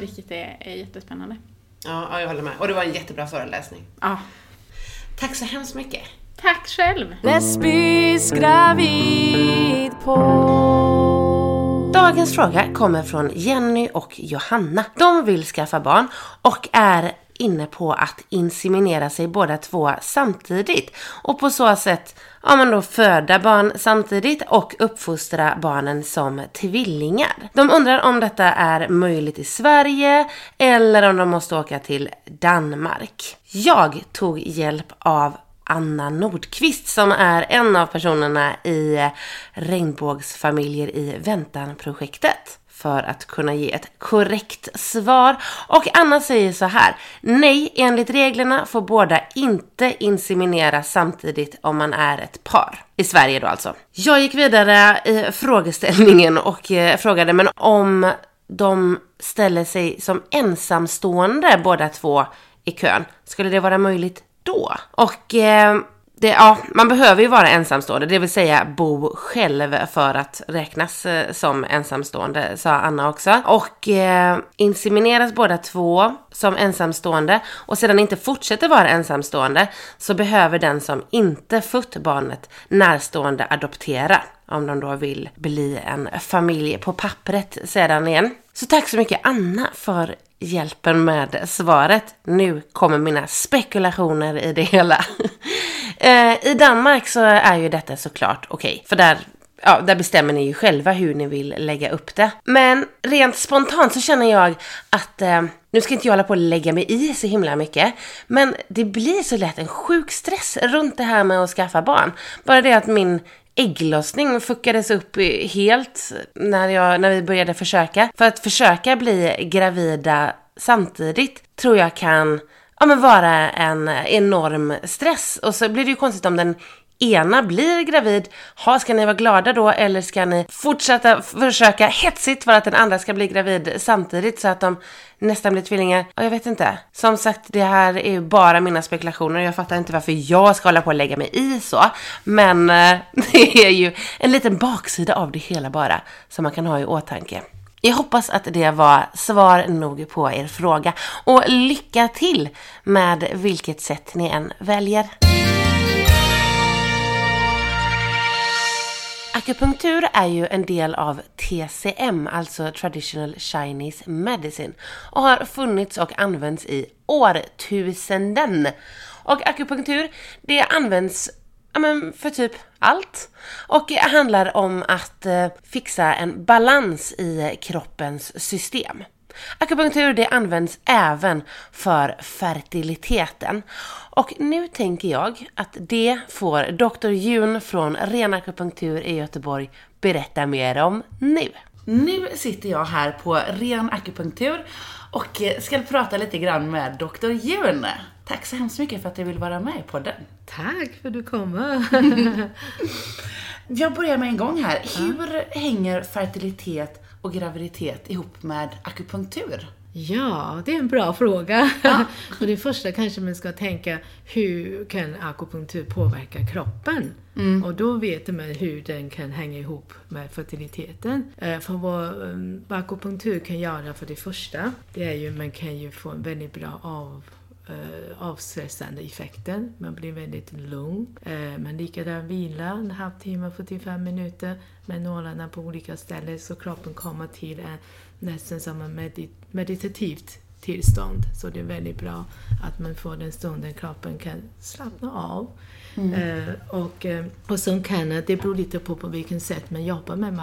Vilket är, är jättespännande. Ja, jag håller med. Och det var en jättebra föreläsning. Ja. Tack så hemskt mycket. Tack själv! Lesbisk gravid på Dagens fråga kommer från Jenny och Johanna. De vill skaffa barn och är inne på att inseminera sig båda två samtidigt och på så sätt ja, men då föda barn samtidigt och uppfostra barnen som tvillingar. De undrar om detta är möjligt i Sverige eller om de måste åka till Danmark. Jag tog hjälp av Anna Nordqvist som är en av personerna i Regnbågsfamiljer i väntan-projektet för att kunna ge ett korrekt svar. Och Anna säger så här. Nej, enligt reglerna får båda inte inseminera samtidigt om man är ett par. I Sverige då alltså. Jag gick vidare i frågeställningen och eh, frågade men om de ställer sig som ensamstående båda två i kön, skulle det vara möjligt då? Och eh, det, ja, man behöver ju vara ensamstående, det vill säga bo själv för att räknas eh, som ensamstående, sa Anna också. Och eh, insemineras båda två som ensamstående och sedan inte fortsätter vara ensamstående så behöver den som inte fött barnet närstående adoptera om de då vill bli en familj på pappret sedan igen. Så tack så mycket Anna för hjälpen med svaret. Nu kommer mina spekulationer i det hela. Eh, I Danmark så är ju detta såklart okej, okay, för där ja, där bestämmer ni ju själva hur ni vill lägga upp det. Men rent spontant så känner jag att, eh, nu ska inte jag hålla på att lägga mig i så himla mycket, men det blir så lätt en sjuk stress runt det här med att skaffa barn. Bara det att min ägglossning fuckades upp helt när, jag, när vi började försöka. För att försöka bli gravida samtidigt tror jag kan ja, men vara en enorm stress. Och så blir det ju konstigt om den ena blir gravid, ha, ska ni vara glada då eller ska ni fortsätta försöka hetsigt för att den andra ska bli gravid samtidigt så att de nästan blir tvillingar? Ja, jag vet inte. Som sagt, det här är ju bara mina spekulationer. Jag fattar inte varför jag ska hålla på och lägga mig i så. Men eh, det är ju en liten baksida av det hela bara som man kan ha i åtanke. Jag hoppas att det var svar nog på er fråga och lycka till med vilket sätt ni än väljer. Akupunktur är ju en del av TCM, alltså Traditional Chinese Medicine, och har funnits och använts i årtusenden. Och akupunktur, det används ja, men för typ allt. Och det handlar om att eh, fixa en balans i kroppens system. Akupunktur det används även för fertiliteten. Och nu tänker jag att det får Dr. Jun från Ren Akupunktur i Göteborg berätta mer om nu. Nu sitter jag här på Ren Akupunktur och ska prata lite grann med Dr. Jun. Tack så hemskt mycket för att du vill vara med på den. Tack för att du kommer. jag börjar med en gång här. Hur hänger fertilitet och graviditet ihop med akupunktur? Ja, det är en bra fråga. Ja. och det första kanske man ska tänka, hur kan akupunktur påverka kroppen? Mm. Och då vet man hur den kan hänga ihop med fertiliteten. Eh, för vad, um, vad akupunktur kan göra för det första, det är ju man kan ju få en väldigt bra av eh, avstressande effekten. Man blir väldigt lugn. Eh, man likadant vila en halvtimme, 45 minuter med nålarna på olika ställen så kroppen kommer till en, nästan som en medit meditativt tillstånd. Så det är väldigt bra att man får den stunden kroppen kan slappna av. Mm. Eh, och, eh, och sen kan det, det beror lite på på vilket sätt man jobbar med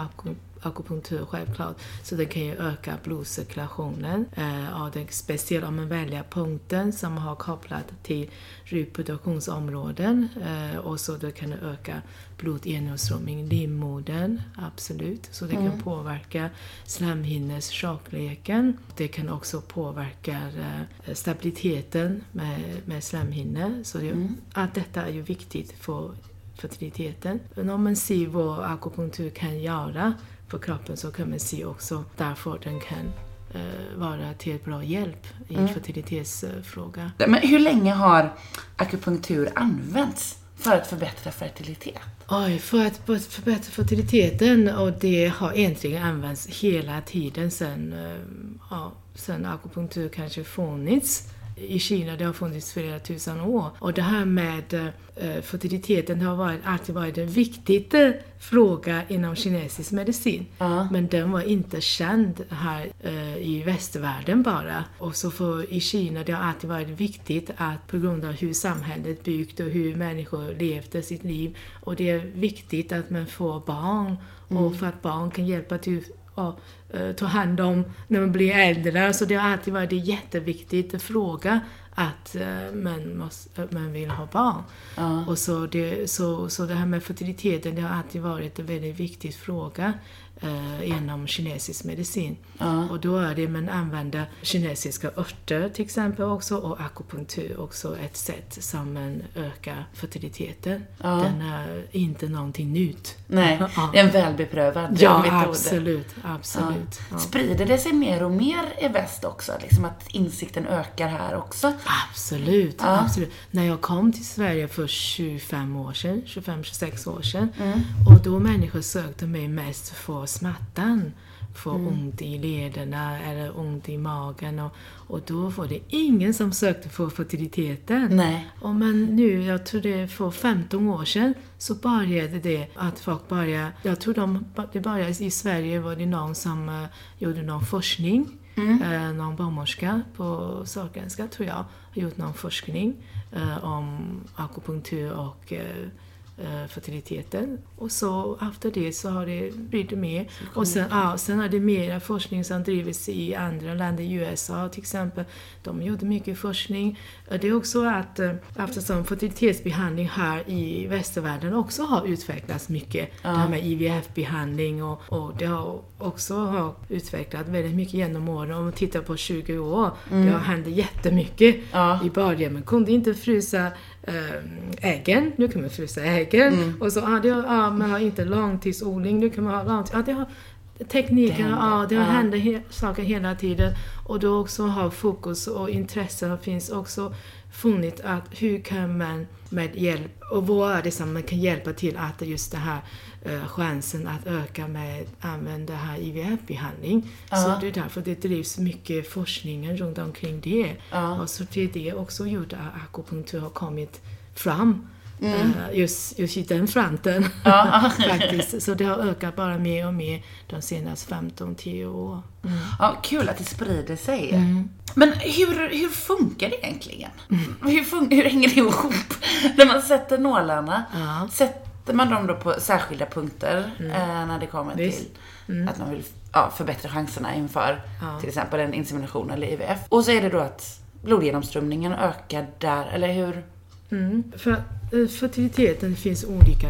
akupunktur självklart. Så det kan ju öka blodcirkulationen. Eh, och speciellt om man väljer punkten som har kopplat till reproduktionsområden. Eh, och så det kan öka blodgenomströmning i livmodern, absolut. Så det mm. kan påverka slemhinnors tjockleken. Det kan också påverka eh, stabiliteten med, med slemhinnor. Så det, mm. allt detta är ju viktigt för fertiliteten. Men om man ser vad akupunktur kan göra för kroppen så kan man se också därför den kan eh, vara till bra hjälp i mm. fertilitetsfråga. Men hur länge har akupunktur använts för att förbättra fertilitet? Oj, för att förbättra fertiliteten och det har egentligen använts hela tiden sen, eh, ja, sen akupunktur kanske funnits i Kina, det har funnits flera tusen år. Och det här med eh, fertiliteten har varit, alltid varit en viktig eh, fråga inom kinesisk medicin. Uh. Men den var inte känd här eh, i västvärlden bara. Och så för i Kina, det har alltid varit viktigt att på grund av hur samhället byggt och hur människor levde sitt liv. Och det är viktigt att man får barn mm. och för att barn kan hjälpa till och, ta hand om när man blir äldre. Så det har alltid varit en jätteviktig fråga att uh, man, måste, man vill ha barn. Uh. Och så det, så, så det här med fertiliteten, det har alltid varit en väldigt viktig fråga eh, inom kinesisk medicin. Och då är det man använder kinesiska örter till exempel också och akupunktur också ett sätt som man ökar fertiliteten. Den är inte någonting nytt. Nej, Ja. det är en välbeprövad Ja, metod. absolut. absolut. Ja. Sprider det sig mer och mer i väst också? Liksom att insikten ökar här också? Absolut, absolut. När jag kom till Sverige för 25 år sedan, 25-26 år sedan, och då människor sökte mig mest för smärtan, för ont i lederna eller ont i magen och, och då var det ingen som sökte för fertiliteten. Nej. Och men nu, jag tror det för 15 år sedan, så började det att folk började, jag tror de, det började i Sverige var det någon som eh, gjorde någon forskning, eh, någon barnmorska på Sahlgrenska tror jag, har gjort någon forskning eh, om akupunktur och eh, fertiliteten. Och så efter det så har det blivit mer. Och sen, ja, sen är det mera forskning som drivits i andra länder, i USA till exempel. De gjorde mycket forskning. Det är också att eh, eftersom fertilitetsbehandling här i västvärlden också har utvecklats mycket, det här med IVF-behandling och, och det har också har utvecklats väldigt mycket genom åren. Om man tittar på 20 år, det har hänt jättemycket. Ja. I början man kunde inte frysa eh, äggen, nu kan man frysa äggen. Och så, ah, det, ah, man har inte långtidsodling, nu kan man ha långtids... Ah, det har, tekniken, händer. ja, det Ja. händer he, saker hela tiden. Och då också har fokus och intresse finns också funnit att hur kan man med hjälp, och vad är det som man kan hjälpa till att just det här eh, chansen att öka med att använda här IVF-behandling. Så det är därför det drivs mycket forskning runt omkring det. Och så det är det också gjort att akupunktur har kommit fram. eh, Just, just i den fronten. faktiskt. Så det har ökat bara mer och mer de senaste 15-10 år. Ja, kul att det sprider sig. Mm. Men hur, hur funkar det egentligen? Hur, fun- hur hänger det ihop? När man sätter nålarna, Ja. sätter man dem då på särskilda punkter eh, när det kommer Mm. Visst. till att man vill ja, förbättra chanserna inför Ja. till exempel en insemination eller IVF? Och så är det då att blodgenomströmningen ökar där, eller hur? Mm. För eh, fertiliteten finns olika,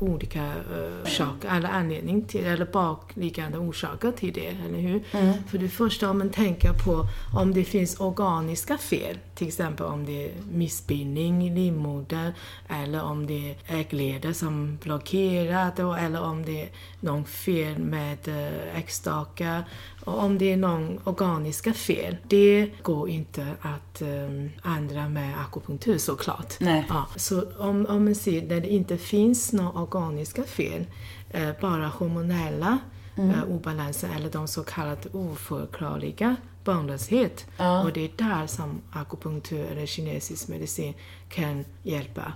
olika uh, orsaker, eller anledning till, eller bakliggande orsaker till det, eller hur? För det första om man tänker på om det finns organiska fel, till exempel om det är missbildning i livmodern, eller om det är äggledare som blockerat, och- eller om det är någon fel med äggstockar, och om det är någon organiska fel, det går inte att um, ändra med akupunktur såklart. Nej. Ja, så om, om man ser när det inte finns några organiska fel, eh, bara hormonella eh, obalanser eller de så kallade oförklarliga barnlöshet. Och det är där som akupunktur eller kinesisk medicin kan hjälpa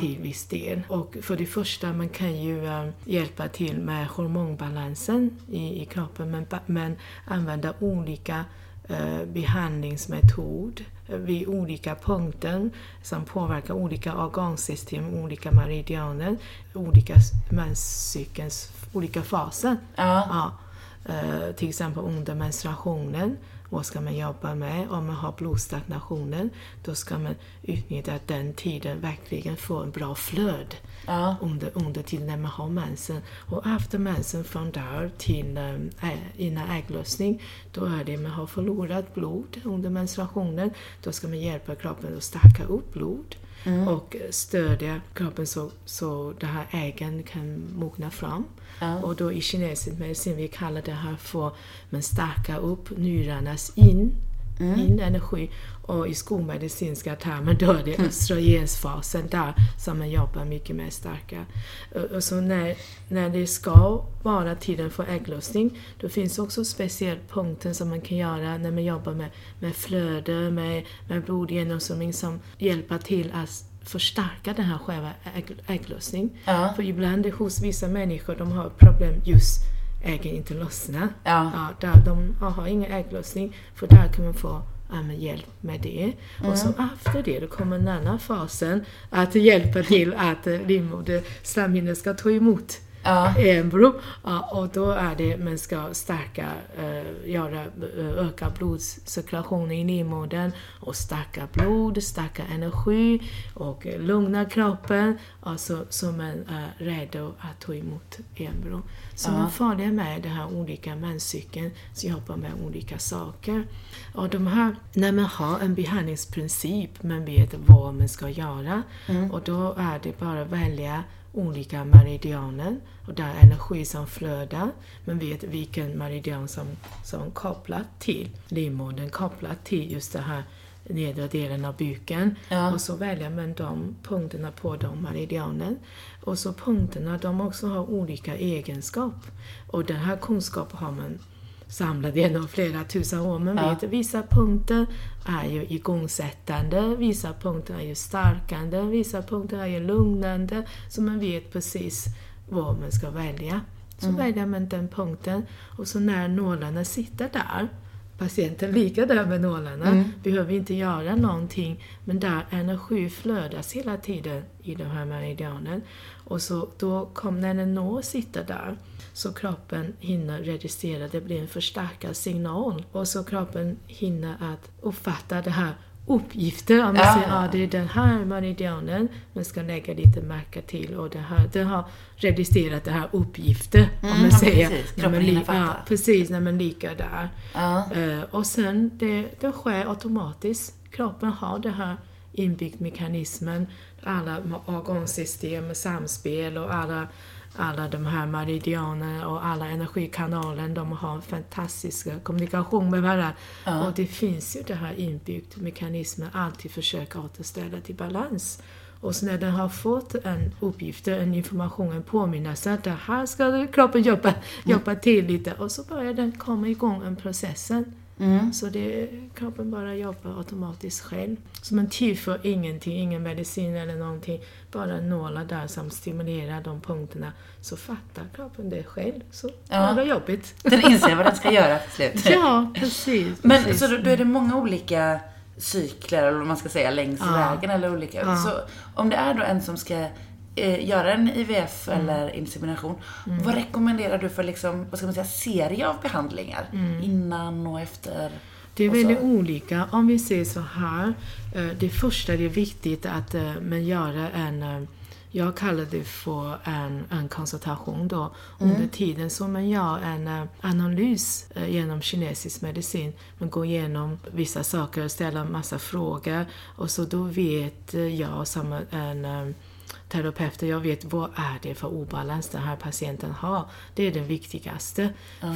till viss del. Och för det första, man kan ju eh, hjälpa till med hormonbalansen i, i kroppen men, men använda olika eh, behandlingsmetod eh, vid olika punkter som påverkar olika organsystem, olika meridianer, olika menscykelns olika faser. Ja. Ja, eh, till exempel under menstruationen, vad ska man jobba med? Om man har blodstagnationen, då ska man utnyttja den tiden verkligen få en bra flöd Ja. under, under tiden när man har mensen. Och efter mensen från där till äh, innan ägglossning, då är det man har förlorat blod under menstruationen. Då ska man hjälpa kroppen att stärka upp blod och stödja kroppen så, så det här äggen kan mogna fram. Och då i kinesisk medicin, vi kallar det här för man stärka upp njurarnas in, in energi. Och i skolmedicinska termer då är det östrogensfasen där som man jobbar mycket med starka. Och- så när, när det ska vara tiden för ägglossning, då finns också speciella punkter som man kan göra när man jobbar med, med flöde, med, med blodgenomströmning som hjälper till att förstärka den här själva ägg, ägglossning. Ja. För ibland hos vissa människor, de har problem just äggen inte lossnar. Ja. Ja, där de har ingen ägglossning, för där kan man få ja, men hjälp med det. Och så efter det, då kommer den andra fasen, att hjälpa till att eh, livmoderslemhinnan ska ta emot Ja. Enbro. Ja, och då är det man ska stärka, eh, göra, eh, öka blodcirkulationen i livmodern och stärka blod, stärka energi och eh, lugna kroppen. Alltså så man är redo att ta emot embryo. Så man följer med det här olika menscykeln, så jobbar med olika saker. Och de här, när man har en behandlingsprincip, man vet vad man ska göra. Och då är det bara att välja olika meridianer och där är energi som flödar. Man vet vilken meridian som, som kopplar till livmodern, kopplar till just det här nedre delen av buken. Ja. Och så väljer man de punkterna på de meridianen. Och så punkterna, de också har olika egenskap. Och den här kunskapen har man samlat genom flera tusen år. Man Ja. vet vissa punkter är ju igångsättande, vissa punkter är ju stärkande, vissa punkter är ju lugnande. Så man vet precis vad man ska välja. Så väljer man den punkten och så när nålarna sitter där, patienten ligger där med nålarna, behöver inte göra någonting, men där energi flödas hela tiden i den här meridianen. Och så då kom, när en nål sitter där, så kroppen hinner registrera, det blir en förstärkad signal. Och så kroppen hinner att uppfatta det här uppgifter. Om man Ja. säger att det är den här meridianen man ska lägga lite märke till och det här, den har registrerat det här uppgifter. om man ja, säger. precis. när man, li- ja, precis, när man ligger där. Ja. Eh, och sen, det, det sker automatiskt. Kroppen har det här inbyggt mekanismen, alla organsystem, samspel och alla, alla de här meridianerna och alla energikanaler, de har en fantastisk kommunikation med varandra. Och det finns ju det här inbyggt mekanismen, alltid försöka återställa till balans. Och så när den har fått en uppgift, en information, en påminnelse att det här ska kroppen jobba, jobba till lite och så börjar den komma igång, en processen. Så det, kroppen bara jobbar automatiskt själv. Så man tillför ingenting, ingen medicin eller någonting. Bara nålar där som stimulerar de punkterna. Så fattar kroppen det själv. Så Ja. bara jobbigt. Den inser vad den ska göra till slut. Ja, precis. Men precis. så då, är det många olika cykler, eller vad man ska säga, längs Ja. vägen eller olika. Så om det är då en som ska eh, göra en IVF Mm. eller insemination, vad rekommenderar du för liksom, vad ska man säga, serie av behandlingar? Mm. Innan och efter? Det är väldigt olika. Om vi ser så här. eh, Det första det är viktigt att eh, man gör en eh, jag kallar det för en, en konsultation då. Under tiden som man gör en analys genom kinesisk medicin. Man går igenom vissa saker ställer en massa frågor. Och så då vet jag som en eh, terapeut, jag vet vad är det för obalans den här patienten har. Det är det viktigaste.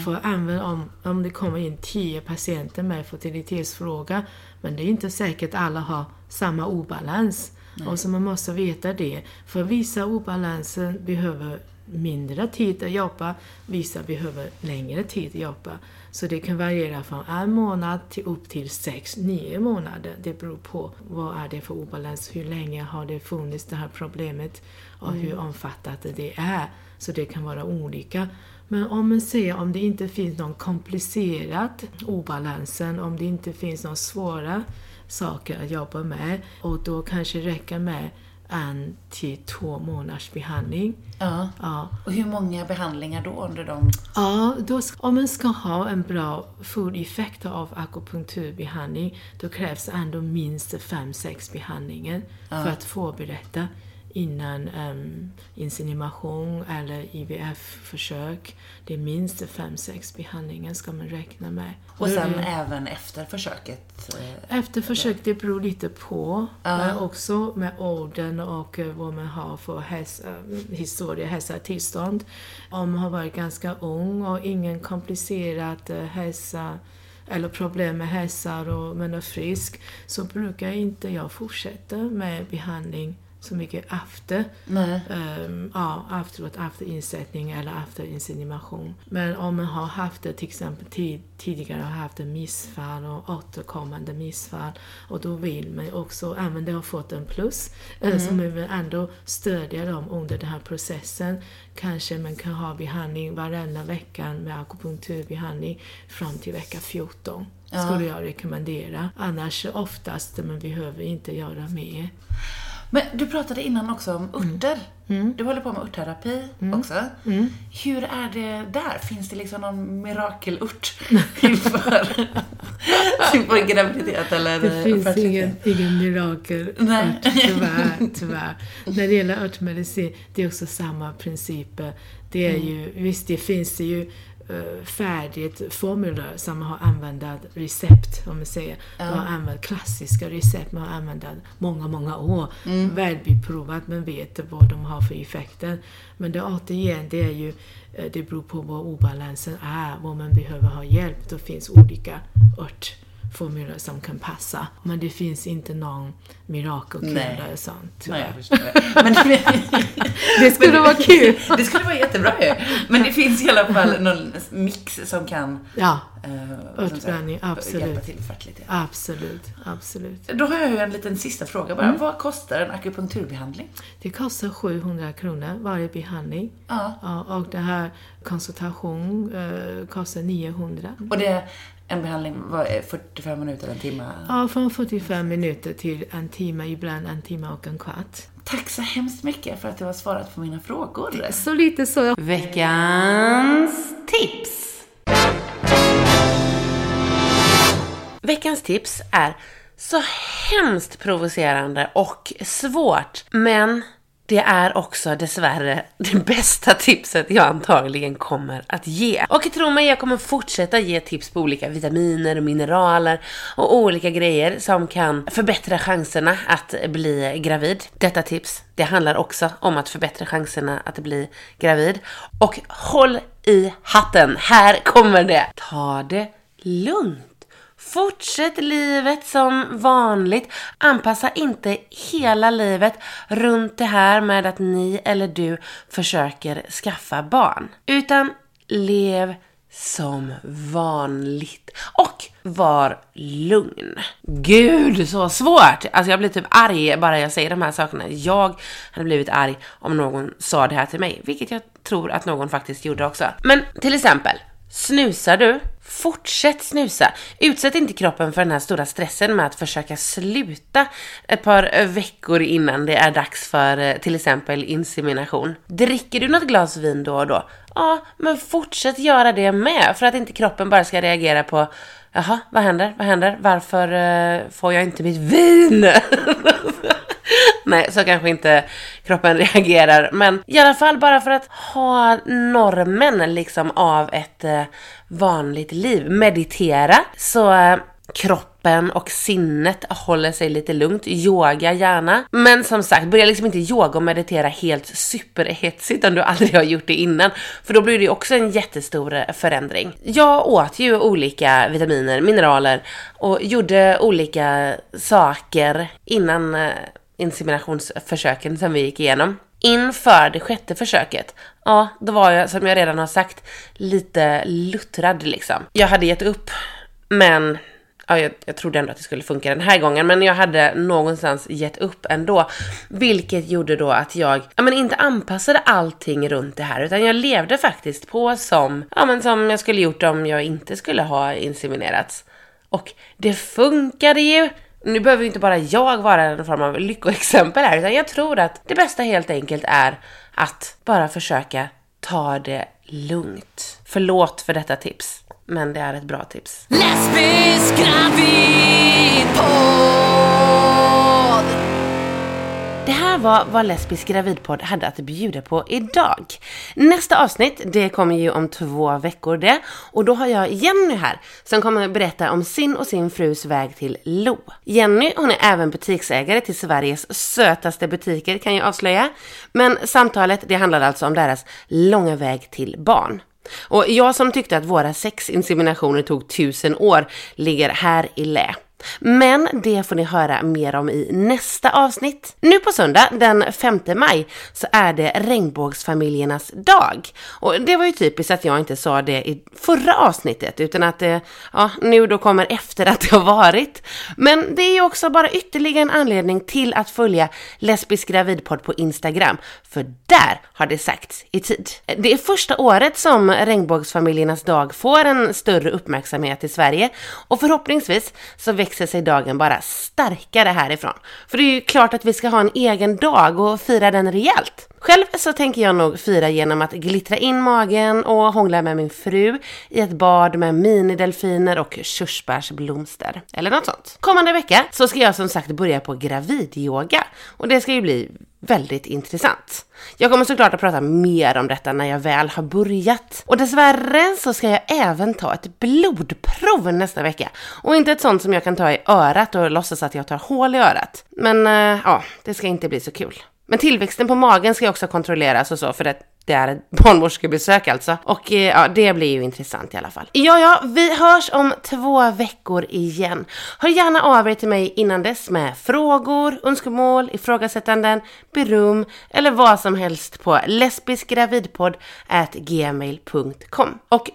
För även om, om det kommer in tio patienter med fertilitetsfråga, men det är inte säkert alla har samma obalans. Och så man måste veta det. För vissa obalanser behöver mindre tid att jobba, vissa behöver längre tid att jobba. Så det kan variera från en månad till upp till sex, nio månader. Det beror på vad är det för obalans, hur länge har det funnits det här problemet och hur omfattande det är. Så det kan vara olika. Men om man ser om det inte finns någon komplicerad obalansen, om det inte finns några svåra saker att jobba med och då kanske räcker med en till två månaders behandling. Ja. Ja, Och hur många behandlingar då under de... Ja, då, om man ska ha en bra full effekt av akupunkturbehandling, då krävs ändå minst 5-6 behandlingar för att förbereda innan um, insemination eller IVF-försök. Det är minst 5-6 behandlingar ska man räkna med. Och sen det- även efter försöket? eh, efter försök, det beror lite på. Men också med åldern och eh, vad man har för hälsa, historia, hälsotillstånd. Om man har varit ganska ung och ingen komplicerad eh, hälsa eller problem med hälsa och man är frisk så brukar inte jag fortsätta med behandling så mycket efter. Nej. Ehm, ja, efteråt, efter insättning eller efter insemination. Men om man har haft till exempel tid, tidigare har haft missfall och återkommande missfall och då vill man också, även det har fått en plus, eh, så man vill ändå stödja dem under den här processen. Kanske man kan ha behandling varannan vecka med akupunkturbehandling fram till vecka 14. Skulle jag rekommendera. Annars oftast man behöver inte göra mer. Men du pratade innan också om örter. Du håller på med örtterapi också. Hur är det där? Finns det liksom någon mirakelört inför, inför graviditet eller Det finns ingen, ingen mirakel Nej. tyvärr, tyvärr. När det gäller örtmedicin, det är också samma principer. Det är ju, visst det finns det ju färdigt formulär som man har använt recept, om man säger. Man har använt klassiska recept, man har använt många, många år. Välbeprovat, man vet vad de har för effekter. Men det återigen, det är ju, eh, det beror på vad obalansen är, vad man behöver ha hjälp. Det finns olika ört formulär som kan passa. Men det finns inte någon mirakelkur Nej. eller sånt. Nej, jag förstår det. Men det, skulle vara kul! det skulle vara jättebra ju. Men det finns i alla fall någon mix som kan Ja, säga, Örtblandning, absolut. hjälpa till fertilitet. absolut, absolut. Då har jag ju en liten sista fråga bara. Vad kostar en akupunkturbehandling? Det kostar 700 kronor varje behandling. Ja. Ja, och det här konsultation eh, kostar 900. Och det en behandling, vad är 45 minuter, en timme? Ja, från 45 minuter till en timme, ibland en timme och en kvart. Tack så hemskt mycket för att du har svarat på mina frågor. Så lite så. Veckans tips. Veckans tips är så hemskt provocerande och svårt, men det är också dessvärre det bästa tipset jag antagligen kommer att ge. Och tro mig, jag kommer fortsätta ge tips på olika vitaminer och mineraler och olika grejer som kan förbättra chanserna att bli gravid. Detta tips, det handlar också om att förbättra chanserna att bli gravid. Och håll i hatten, här kommer det! Ta det lugnt. Fortsätt livet som vanligt. Anpassa inte hela livet runt det här med att ni eller du försöker skaffa barn. Utan lev som vanligt. Och var lugn. Gud, så svårt! Alltså jag blir typ arg bara jag säger de här sakerna. Jag hade blivit arg om någon sa det här till mig, vilket jag tror att någon faktiskt gjorde också. Men till exempel, Snusar du? Fortsätt snusa. Utsätt inte kroppen för den här stora stressen med att försöka sluta ett par eh, veckor innan det är dags för eh, till exempel insemination. Dricker du något glas vin då och då? Ja, men fortsätt göra det med för att inte kroppen bara ska reagera på Jaha, vad händer? Vad händer? Varför eh, får jag inte mitt vin? Nej, så kanske inte kroppen reagerar. Men i alla fall bara för att ha normen liksom av ett eh, vanligt liv. Meditera så eh, kroppen och sinnet håller sig lite lugnt. Yoga gärna. Men som sagt, börja liksom inte yoga och meditera helt superhetsigt om du aldrig har gjort det innan. För då blir det ju också en jättestor eh, förändring. Jag åt ju olika vitaminer, mineraler och gjorde olika saker innan inseminationsförsöken som vi gick igenom. Inför det sjätte försöket, ja, då var jag som jag redan har sagt lite luttrad liksom. Jag hade gett upp, men ja, jag, jag trodde ändå att det skulle funka den här gången, men jag hade någonstans gett upp ändå. Vilket gjorde då att jag, ja men inte anpassade allting runt det här, utan jag levde faktiskt på som, ja men som jag skulle gjort om jag inte skulle ha inseminerats. Och det funkade ju! Nu behöver ju inte bara jag vara en form av lyckoexempel här, utan jag tror att det bästa helt enkelt är att bara försöka ta det lugnt. Förlåt för detta tips, men det är ett bra tips. Lesbisk gravidpodd. Det här var vad Lesbisk gravidpodd hade att bjuda på idag. Nästa avsnitt, det kommer ju om två veckor det. Och då har jag Jenny här, som kommer berätta om sin och sin frus väg till Lo. Jenny, hon är även butiksägare till Sveriges sötaste butiker kan jag avslöja. Men samtalet, det handlade alltså om deras långa väg till barn. Och jag som tyckte att våra sex inseminationer tog tusen år ligger här i lä. Men det får ni höra mer om i nästa avsnitt. Nu på söndag den 5 maj så är det regnbågsfamiljernas dag. Och det var ju typiskt att jag inte sa det i förra avsnittet utan att det, ja, nu då kommer efter att det har varit. Men det är ju också bara ytterligare en anledning till att följa Lesbisk gravidpodd på Instagram. För där har det sagts i tid. Det är första året som regnbågsfamiljernas dag får en större uppmärksamhet i Sverige och förhoppningsvis så växer växer sig dagen bara starkare härifrån. För det är ju klart att vi ska ha en egen dag och fira den rejält. Själv så tänker jag nog fira genom att glittra in magen och hångla med min fru i ett bad med minidelfiner och körsbärsblomster. Eller något sånt. Kommande vecka så ska jag som sagt börja på gravidyoga och det ska ju bli väldigt intressant. Jag kommer såklart att prata mer om detta när jag väl har börjat. Och dessvärre så ska jag även ta ett blodprov nästa vecka. Och inte ett sånt som jag kan ta i örat och låtsas att jag tar hål i örat. Men äh, ja, det ska inte bli så kul. Men tillväxten på magen ska också kontrolleras alltså och så för att det är ett barnmorskebesök alltså. Och eh, ja, det blir ju intressant i alla fall. Ja, ja, vi hörs om två veckor igen. Hör gärna av er till mig innan dess med frågor, önskemål, ifrågasättanden, beröm eller vad som helst på lesbiskgravidpodd@gmail.com. Och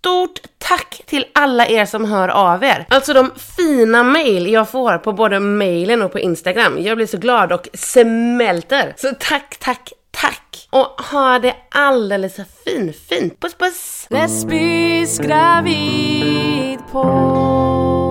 Stort tack till alla er som hör av er. Alltså de fina mail jag får på både mailen och på Instagram. Jag blir så glad och smälter. Så tack, tack, tack! Och ha det alldeles fin, fint. Puss, puss! Lesbisk gravid på